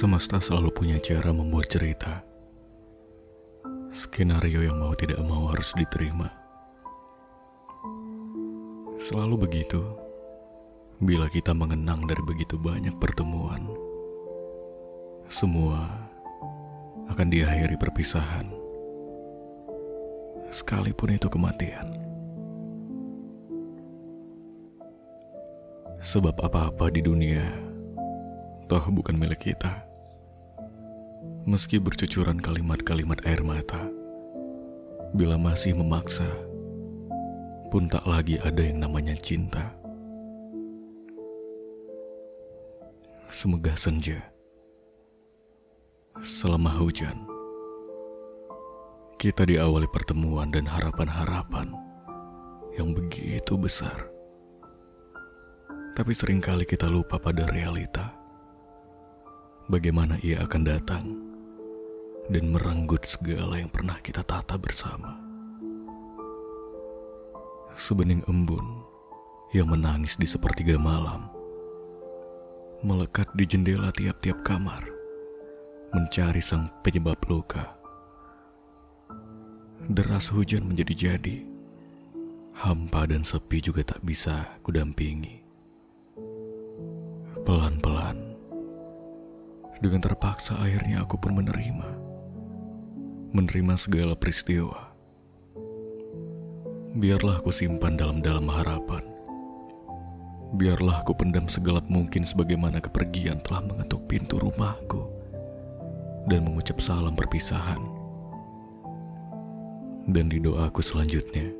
Semesta selalu punya cara membuat cerita. Skenario yang mau tidak mau harus diterima. Selalu begitu. Bila kita mengenang dari begitu banyak pertemuan, semua akan diakhiri perpisahan. Sekalipun itu kematian. Sebab apa-apa di dunia toh bukan milik kita. Meski bercucuran kalimat-kalimat air mata, bila masih memaksa, pun tak lagi ada yang namanya cinta. Semegah senja, selama hujan, kita diawali pertemuan dan harapan-harapan yang begitu besar. Tapi sering kali kita lupa pada realita bagaimana ia akan datang dan merenggut segala yang pernah kita tata bersama. Sebening embun yang menangis di sepertiga malam, melekat di jendela tiap-tiap kamar, mencari sang penyebab luka. Deras hujan menjadi-jadi, hampa dan sepi juga tak bisa kudampingi. Pelan-pelan, dengan terpaksa akhirnya aku pun menerima. Menerima segala peristiwa. Biarlah aku simpan dalam-dalam harapan. Biarlah aku pendam segelap mungkin sebagaimana kepergian telah mengetuk pintu rumahku dan mengucap salam perpisahan. Dan di doaku selanjutnya,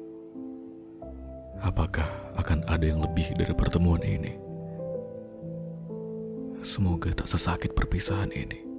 apakah akan ada yang lebih dari pertemuan ini? Semoga tak sesakit perpisahan ini.